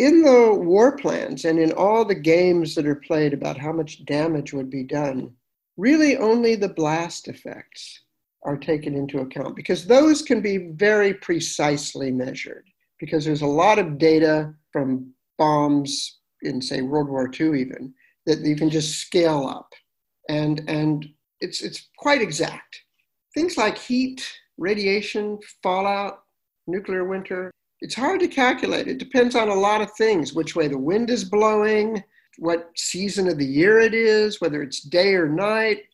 in the war plans and in all the games that are played about how much damage would be done, really only the blast effects are taken into account because those can be very precisely measured because there's a lot of data from bombs in say World War II even that you can just scale up and and it's it's quite exact. Things like heat, radiation, fallout, nuclear winter, it's hard to calculate. It depends on a lot of things which way the wind is blowing, what season of the year it is, whether it's day or night.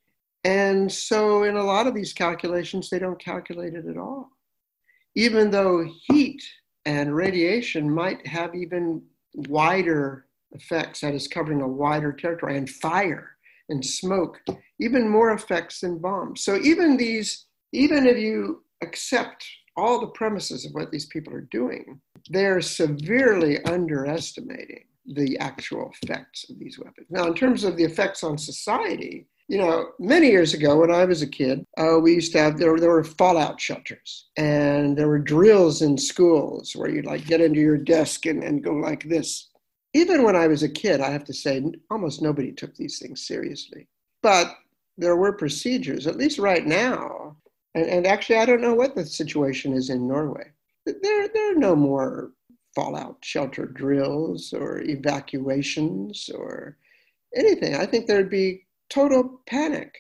And so, in a lot of these calculations, they don't calculate it at all. Even though heat and radiation might have even wider effects, that is, covering a wider territory, and fire and smoke, even more effects than bombs. So, even these, even if you accept all the premises of what these people are doing, they're severely underestimating the actual effects of these weapons. Now, in terms of the effects on society, you know, many years ago when I was a kid, uh, we used to have there, there were fallout shelters, and there were drills in schools where you'd like get into your desk and, and go like this. Even when I was a kid, I have to say, almost nobody took these things seriously. But there were procedures, at least right now, and, and actually, I don't know what the situation is in Norway. There, there are no more fallout shelter drills or evacuations or anything. I think there'd be total panic.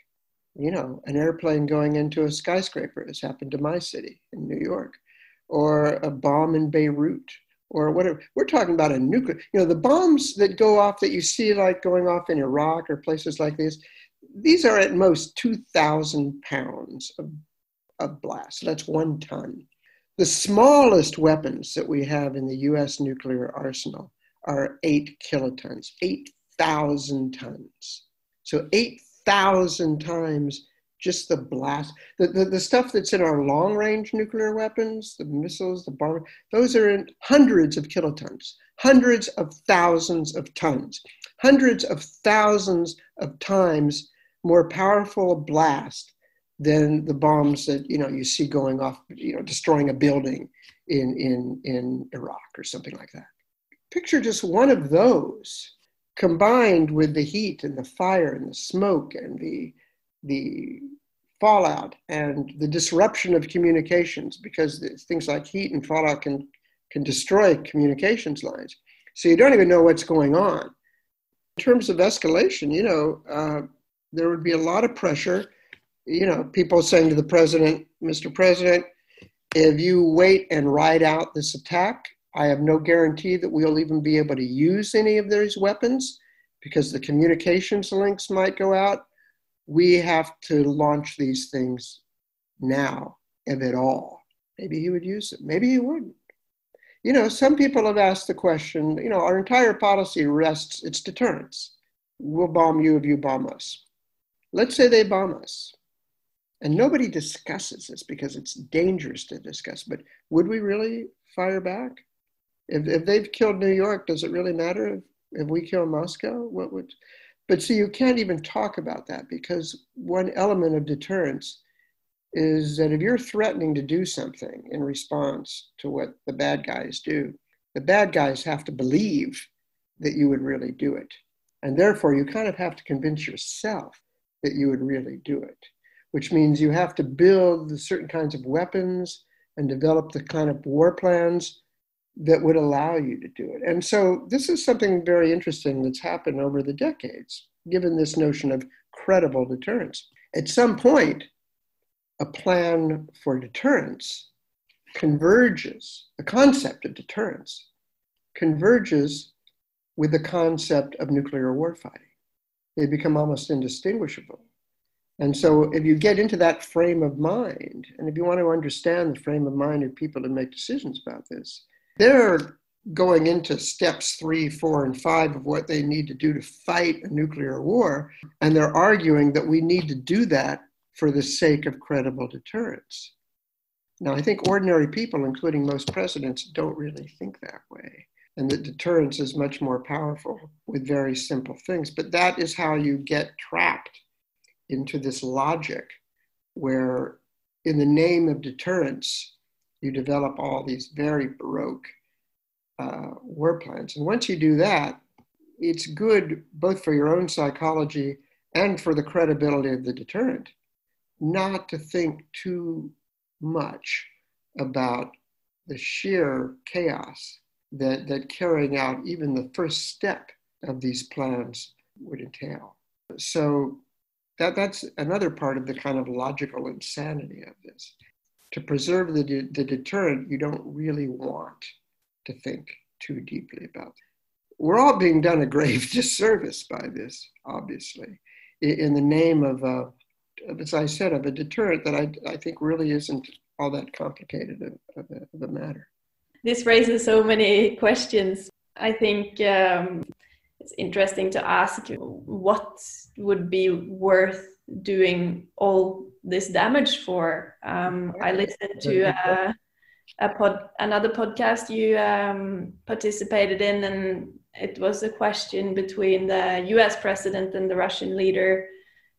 You know, an airplane going into a skyscraper has happened to my city in New York, or a bomb in Beirut, or whatever. We're talking about a nuclear, you know, the bombs that go off that you see like going off in Iraq or places like this, these are at most 2,000 pounds of of blast. That's one ton. The smallest weapons that we have in the US nuclear arsenal are eight kilotons, 8,000 tons. So 8,000 times just the blast, the, the, the, stuff that's in our long range nuclear weapons, the missiles, the bomb, those are in hundreds of kilotons, hundreds of thousands of tons, hundreds of thousands of times more powerful blast than the bombs that you know you see going off, you know, destroying a building in in in Iraq or something like that. Picture just one of those combined with the heat and the fire and the smoke and the the fallout and the disruption of communications because things like heat and fallout can can destroy communications lines. So you don't even know what's going on. In terms of escalation, you know, uh, there would be a lot of pressure. You know, people saying to the president, Mr. President, if you wait and ride out this attack, I have no guarantee that we'll even be able to use any of those weapons because the communications links might go out. We have to launch these things now, if at all. Maybe he would use it, maybe he wouldn't. You know, some people have asked the question, you know, our entire policy rests, it's deterrence. We'll bomb you if you bomb us. Let's say they bomb us. And nobody discusses this because it's dangerous to discuss, but would we really fire back? If, if they've killed New York, does it really matter if, if we kill Moscow? What would, but see, you can't even talk about that because one element of deterrence is that if you're threatening to do something in response to what the bad guys do, the bad guys have to believe that you would really do it. And therefore, you kind of have to convince yourself that you would really do it, which means you have to build certain kinds of weapons and develop the kind of war plans that would allow you to do it. And so, this is something very interesting that's happened over the decades, given this notion of credible deterrence. At some point, a plan for deterrence converges, the concept of deterrence converges with the concept of nuclear warfighting. They become almost indistinguishable. And so, if you get into that frame of mind, and if you want to understand the frame of mind of people to make decisions about this, they're going into steps three, four, and five of what they need to do to fight a nuclear war. And they're arguing that we need to do that for the sake of credible deterrence. Now, I think ordinary people, including most presidents, don't really think that way. And that deterrence is much more powerful with very simple things. But that is how you get trapped into this logic where, in the name of deterrence, you develop all these very baroque uh, war plans. And once you do that, it's good both for your own psychology and for the credibility of the deterrent not to think too much about the sheer chaos that, that carrying out even the first step of these plans would entail. So that, that's another part of the kind of logical insanity of this. To preserve the, de- the deterrent, you don't really want to think too deeply about. We're all being done a grave disservice by this, obviously, in the name of uh, as I said, of a deterrent that I, I think really isn't all that complicated of, of, a, of a matter. This raises so many questions. I think um, it's interesting to ask what would be worth doing all this damage for. Um, I listened to a, a pod, another podcast you um, participated in, and it was a question between the U.S. president and the Russian leader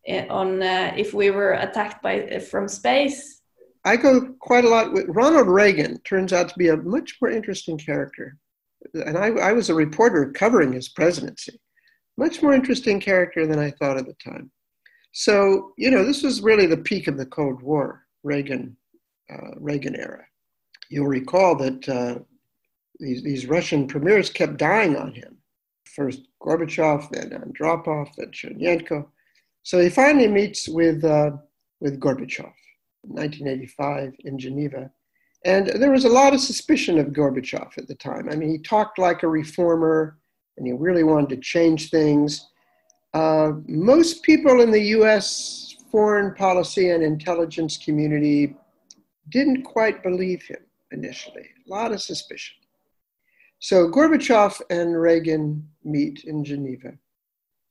Eh, on uh, if we were attacked by uh, from space. I go quite a lot with Ronald Reagan. Turns out to be a much more interesting character, and I, I was a reporter covering his presidency. Much more interesting character than I thought at the time. So you know, this was really the peak of the Cold War, Reagan, uh, Reagan era. You'll recall that uh, these, these Russian premiers kept dying on him. First Gorbachev, then Andropov, then Chernenko. So he finally meets with, uh, with Gorbachev in 1985 in Geneva. And there was a lot of suspicion of Gorbachev at the time. I mean, he talked like a reformer and he really wanted to change things. Uh, most people in the US foreign policy and intelligence community didn't quite believe him. initially, a lot of suspicion. So Gorbachev and Reagan meet in Geneva,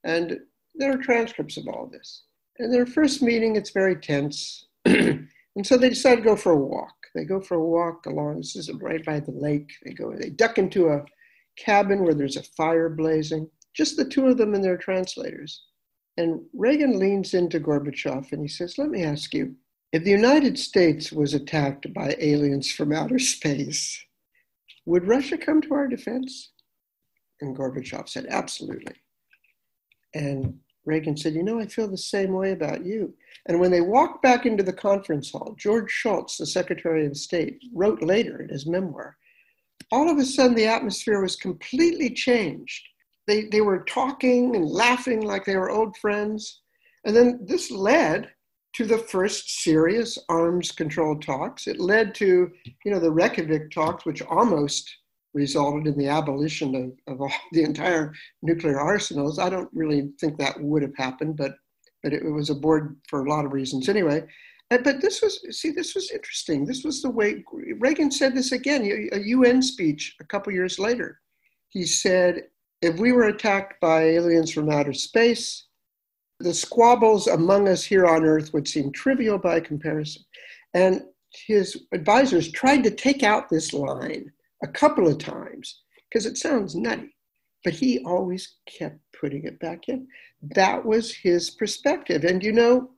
and there are transcripts of all this. In their first meeting, it's very tense. and so they decide to go for a walk. They go for a walk along, this is right by the lake. They go, they duck into a cabin where there's a fire blazing, just the two of them and their translators. And Reagan leans into Gorbachev and he says, Let me ask you, if the United States was attacked by aliens from outer space, would Russia come to our defense? And Gorbachev said, Absolutely. And Reagan said, You know, I feel the same way about you. And when they walked back into the conference hall, George Shultz, the Secretary of State, wrote later in his memoir, all of a sudden the atmosphere was completely changed. They, they were talking and laughing like they were old friends. And then this led to the first serious arms control talks. It led to, you know, the Reykjavik talks, which almost resulted in the abolition of, of all, the entire nuclear arsenals. I don't really think that would have happened, but but it, was aboard for a lot of reasons anyway. But this was see, this was interesting. This was the way Reagan said this again, a UN speech a couple years later. He said, "If we were attacked by aliens from outer space." The squabbles among us here on Earth would seem trivial by comparison. And his advisors tried to take out this line a couple of times because it sounds nutty, but he always kept putting it back in. That was his perspective. And you know,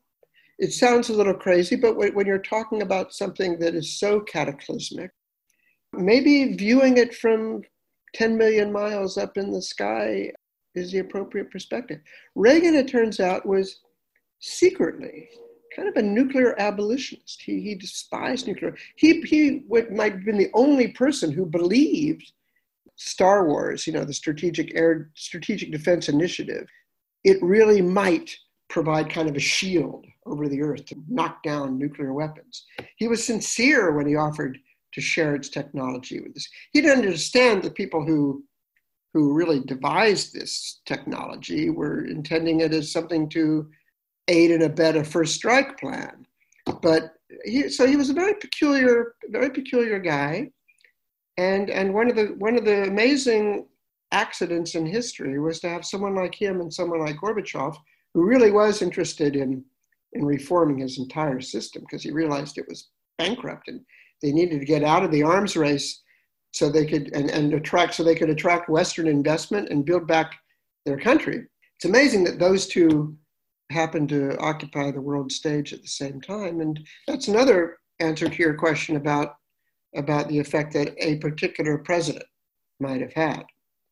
it sounds a little crazy, but when you're talking about something that is so cataclysmic, maybe viewing it from 10 million miles up in the sky is the appropriate perspective. Reagan, it turns out, was secretly kind of a nuclear abolitionist. He, he despised nuclear. He, he would, might have been the only person who believed Star Wars, you know, the Strategic Air Strategic Defense Initiative. It really might provide kind of a shield over the earth to knock down nuclear weapons. He was sincere when he offered to share its technology with us. He didn't understand the people who who really devised this technology were intending it as something to aid and abet a first strike plan. But he, so he was a very peculiar, very peculiar guy. And, and one, of the, one of the amazing accidents in history was to have someone like him and someone like Gorbachev, who really was interested in, in reforming his entire system because he realized it was bankrupt and they needed to get out of the arms race so they could and, and attract so they could attract Western investment and build back their country. It's amazing that those two happened to occupy the world stage at the same time. And that's another answer to your question about, about the effect that a particular president might have had.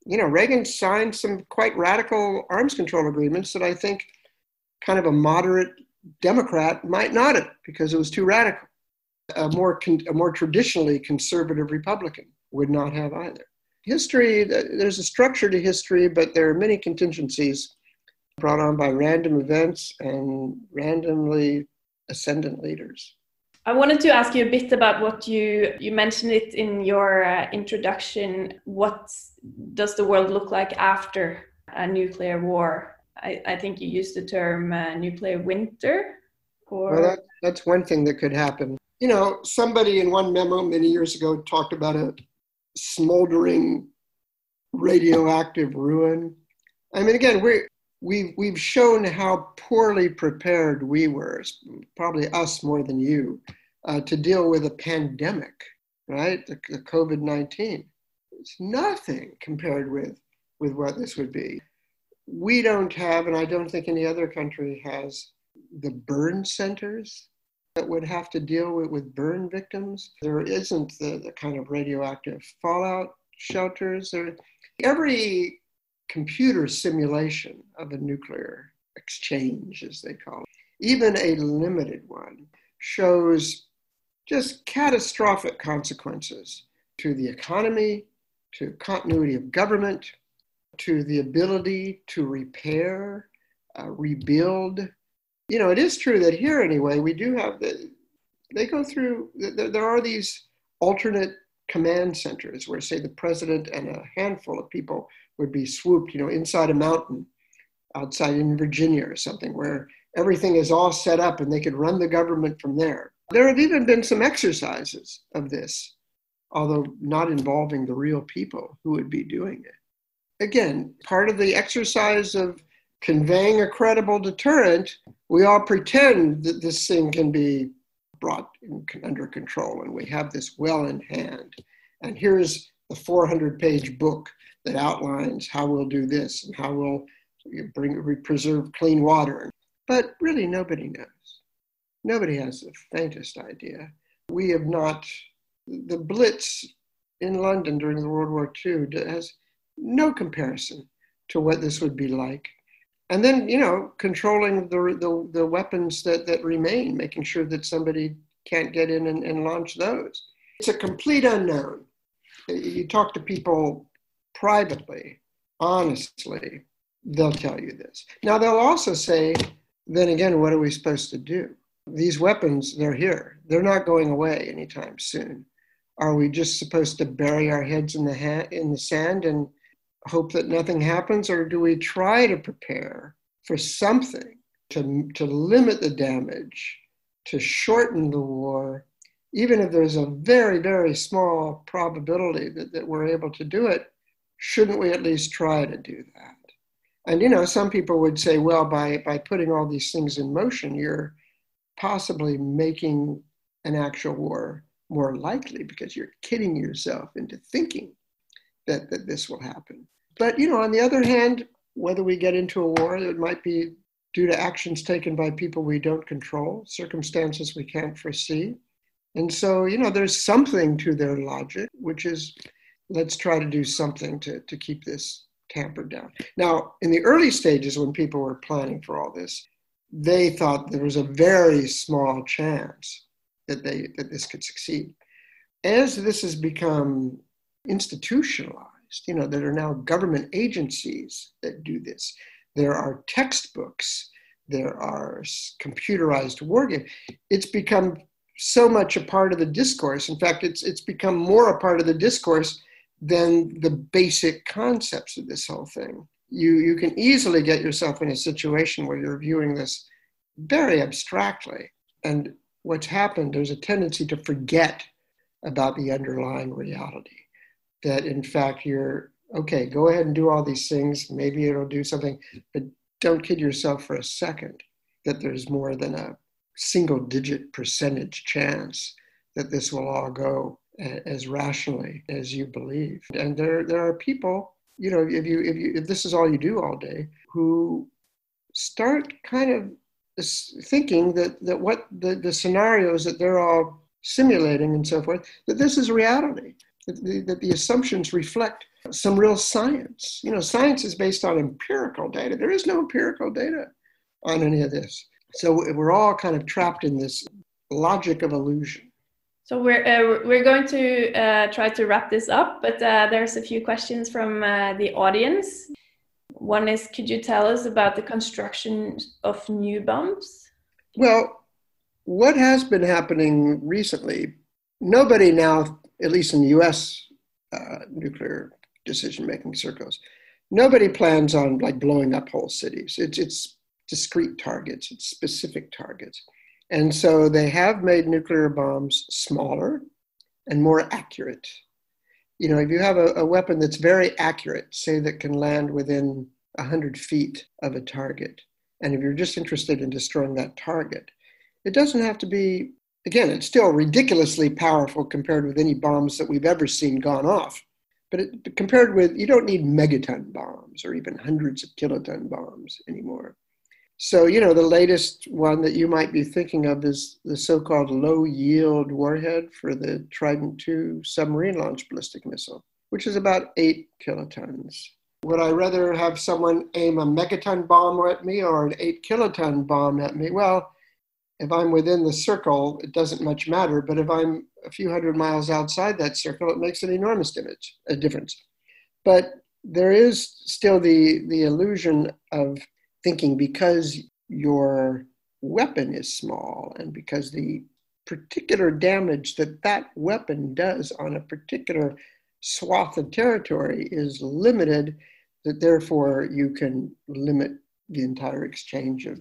You know, Reagan signed some quite radical arms control agreements that I think kind of a moderate Democrat might not have because it was too radical. A more, con- a more traditionally conservative Republican would not have either. History, there's a structure to history, but there are many contingencies brought on by random events and randomly ascendant leaders. I wanted to ask you a bit about what you you mentioned it in your uh, introduction. What does the world look like after a nuclear war? I, I think you used the term uh, nuclear winter. Or... Well, that, that's one thing that could happen. You know, somebody in one memo many years ago talked about a smoldering radioactive ruin. I mean, again, we we've we've shown how poorly prepared we were, probably us more than you, uh, to deal with a pandemic, right? The, the COVID nineteen. It's nothing compared with with what this would be. We don't have, and I don't think any other country has, the burn centers that would have to deal with, with burn victims. There isn't the, the kind of radioactive fallout shelters. There, every computer simulation of a nuclear exchange, as they call it, even a limited one, shows just catastrophic consequences to the economy, to continuity of government, to the ability to repair, uh, rebuild. You know, it is true that here, anyway, we do have the, they go through, there, there are these alternate command centers where, say, the president and a handful of people would be swooped, you know, inside a mountain outside in Virginia or something, where everything is all set up and they could run the government from there. There have even been some exercises of this although not involving the real people who would be doing it. Again, part of the exercise of conveying a credible deterrent, we all pretend that this thing can be brought in, under control and we have this well in hand. And here's the 400 page book that outlines how we'll do this and how we'll bring, we preserve clean water. But really, nobody knows. Nobody has the faintest idea. We have not, the Blitz in London during the World War II has no comparison to what this would be like and then you know controlling the, the, the weapons that, that remain making sure that somebody can't get in and, and launch those. It's a complete unknown. You talk to people privately honestly they'll tell you this. Now they'll also say then again what are we supposed to do? These weapons they're here. They're not going away anytime soon. Are we just supposed to bury our heads in the ha- in the sand and hope that nothing happens, or do we try to prepare for something to, to limit the damage, to shorten the war, even if there's a very, very small probability that, that we're able to do it? Shouldn't we at least try to do that? And you know, some people would say, well, by, by putting all these things in motion, you're possibly making an actual war more likely because you're kidding yourself into thinking that, that this will happen. But, you know, on the other hand, whether we get into a war, it might be due to actions taken by people we don't control, circumstances we can't foresee. And so, you know, there's something to their logic, which is let's try to do something to, to keep this tampered down. Now, in the early stages, when people were planning for all this, they thought there was a very small chance that they that this could succeed. As this has become institutionalized, you know, there are now government agencies that do this. There are textbooks, there are computerized war games. It's become so much a part of the discourse. In fact, it's, it's become more a part of the discourse than the basic concepts of this whole thing. You, you can easily get yourself in a situation where you're viewing this very abstractly. And what's happened, there's a tendency to forget about the underlying reality that in fact you're okay, go ahead and do all these things. Maybe it'll do something, but don't kid yourself for a second that there's more than a single digit percentage chance that this will all go as rationally as you believe. And there, there are people, you know, if you, if you, if this is all you do all day, who start kind of thinking that, that what the, the scenarios that they're all simulating and so forth, that this is reality that the, that the assumptions reflect some real science. You know, science is based on empirical data. There is no empirical data on any of this. So we're all kind of trapped in this logic of illusion. So we're uh, we're going to uh, try to wrap this up, but uh, there's a few questions from uh, the audience. One is, could you tell us about the construction of new bombs? Well, what has been happening recently? Nobody now at least in the US uh, nuclear decision making circles, nobody plans on like blowing up whole cities. It's, it's discrete targets, it's specific targets. And so they have made nuclear bombs smaller and more accurate. You know, if you have a, a weapon that's very accurate, say that can land within 100 feet of a target, and if you're just interested in destroying that target, it doesn't have to be again, it's still ridiculously powerful compared with any bombs that we've ever seen gone off. But it, compared with, you don't need megaton bombs or even hundreds of kiloton bombs anymore. So, you know, the latest one that you might be thinking of is the so called low yield warhead for the Trident II submarine launched ballistic missile, which is about eight kilotons. Would I rather have someone aim a megaton bomb at me or an eight kiloton bomb at me? Well, if I'm within the circle, it doesn't much matter. But if I'm a few hundred miles outside that circle, it makes an enormous image, a difference. But there is still the, the illusion of thinking because your weapon is small and because the particular damage that that weapon does on a particular swath of territory is limited, that therefore you can limit the entire exchange of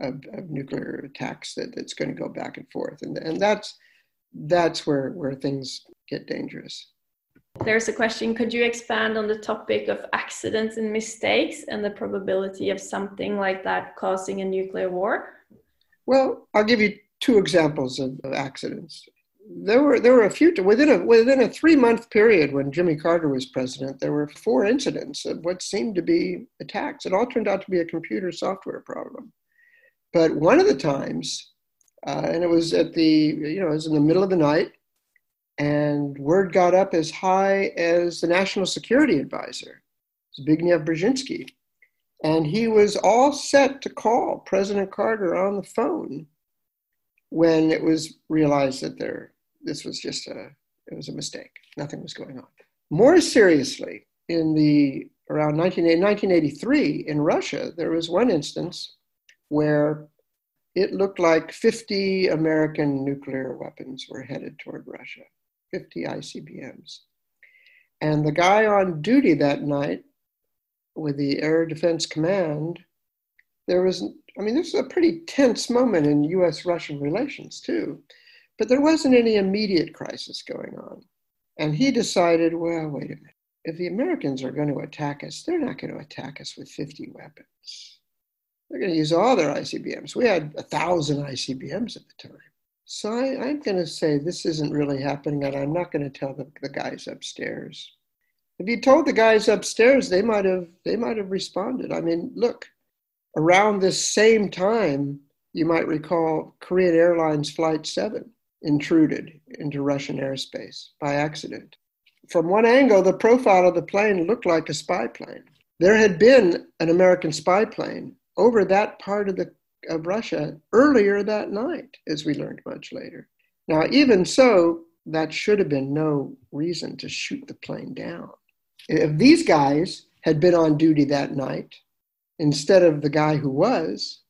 of, of nuclear attacks that, that's going to go back and forth. And, and that's, that's where, where things get dangerous. There's a question Could you expand on the topic of accidents and mistakes and the probability of something like that causing a nuclear war? Well, I'll give you two examples of, of accidents. There were there were a few within a within a three month period when Jimmy Carter was president. There were four incidents of what seemed to be attacks. It all turned out to be a computer software problem. But one of the times, uh, and it was at the you know it was in the middle of the night, and word got up as high as the national security advisor, Zbigniew Brzezinski, and he was all set to call President Carter on the phone when it was realized that there this was just a it was a mistake. Nothing was going on. More seriously, in the around 1983 in Russia, there was one instance where it looked like 50 American nuclear weapons were headed toward Russia, 50 ICBMs. And the guy on duty that night with the Air Defense Command, there was, I mean, this was a pretty tense moment in US Russian relations, too. But there wasn't any immediate crisis going on. And he decided, well, wait a minute. If the Americans are going to attack us, they're not going to attack us with 50 weapons. They're going to use all their ICBMs. We had a thousand ICBMs at the time. So I, am going to say this isn't really happening, and I'm not going to tell the, the guys upstairs. If you told the guys upstairs, they might have they might have responded. I mean, look, around this same time, you might recall Korean Airlines Flight 7 intruded into Russian airspace by accident. From one angle, the profile of the plane looked like a spy plane. There had been an American spy plane over that part of, the, of Russia earlier that night, as we learned much later. Now, even so, that should have been no reason to shoot the plane down. If these guys had been on duty that night instead of the guy who was,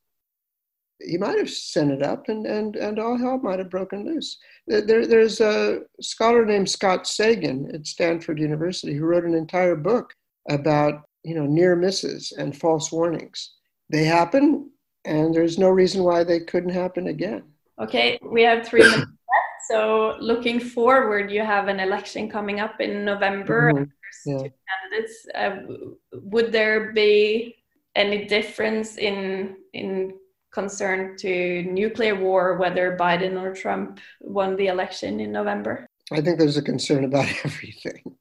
he might have sent it up and, and, and all hell might have broken loose. There, there's a scholar named Scott Sagan at Stanford University who wrote an entire book about you know near misses and false warnings. They happen, and there's no reason why they couldn't happen again. Okay, we have three minutes left. So looking forward, you have an election coming up in November. Mm-hmm yeah. two candidates. Uh, would there be any difference in in concern to nuclear war whether Biden or Trump won the election in November? I think there's a concern about everything.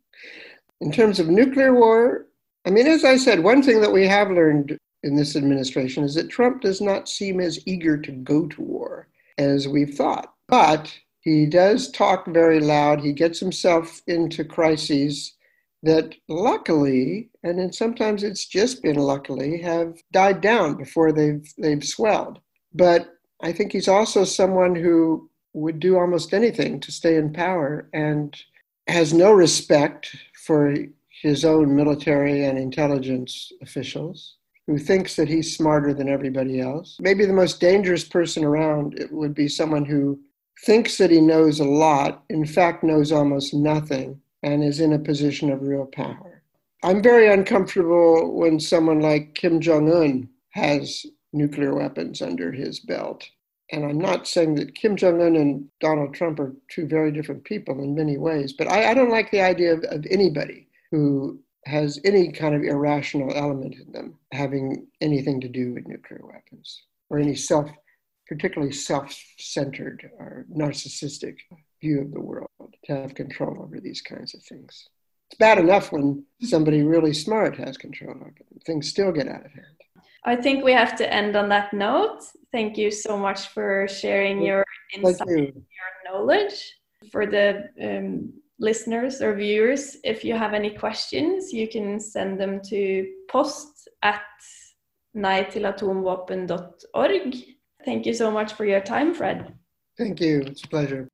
In terms of nuclear war, I mean, as I said, one thing that we have learned in this administration is that Trump does not seem as eager to go to war as we've thought. But he does talk very loud. He gets himself into crises that luckily, and then sometimes it's just been luckily, have died down before they've they've swelled. But I think he's also someone who would do almost anything to stay in power and has no respect for his own military and intelligence officials, who thinks that he's smarter than everybody else. Maybe the most dangerous person around it would be someone who thinks that he knows a lot, in fact knows almost nothing, and is in a position of real power. I'm very uncomfortable when someone like Kim Jong un has nuclear weapons under his belt. And I'm not saying that Kim Jong un and Donald Trump are two very different people in many ways, but I, I don't like the idea of, of anybody who has any kind of irrational element in them having anything to do with nuclear weapons or any self, particularly self centered or narcissistic view of the world to have control over these kinds of things. It's bad enough when somebody really smart has control over them. Things still get out of hand. I think we have to end on that note. Thank you so much for sharing your insight you. your knowledge. For the um, listeners or viewers, if you have any questions, you can send them to post at neitilatomvapen.org. Thank you so much for your time, Fred. Thank you. It's a pleasure.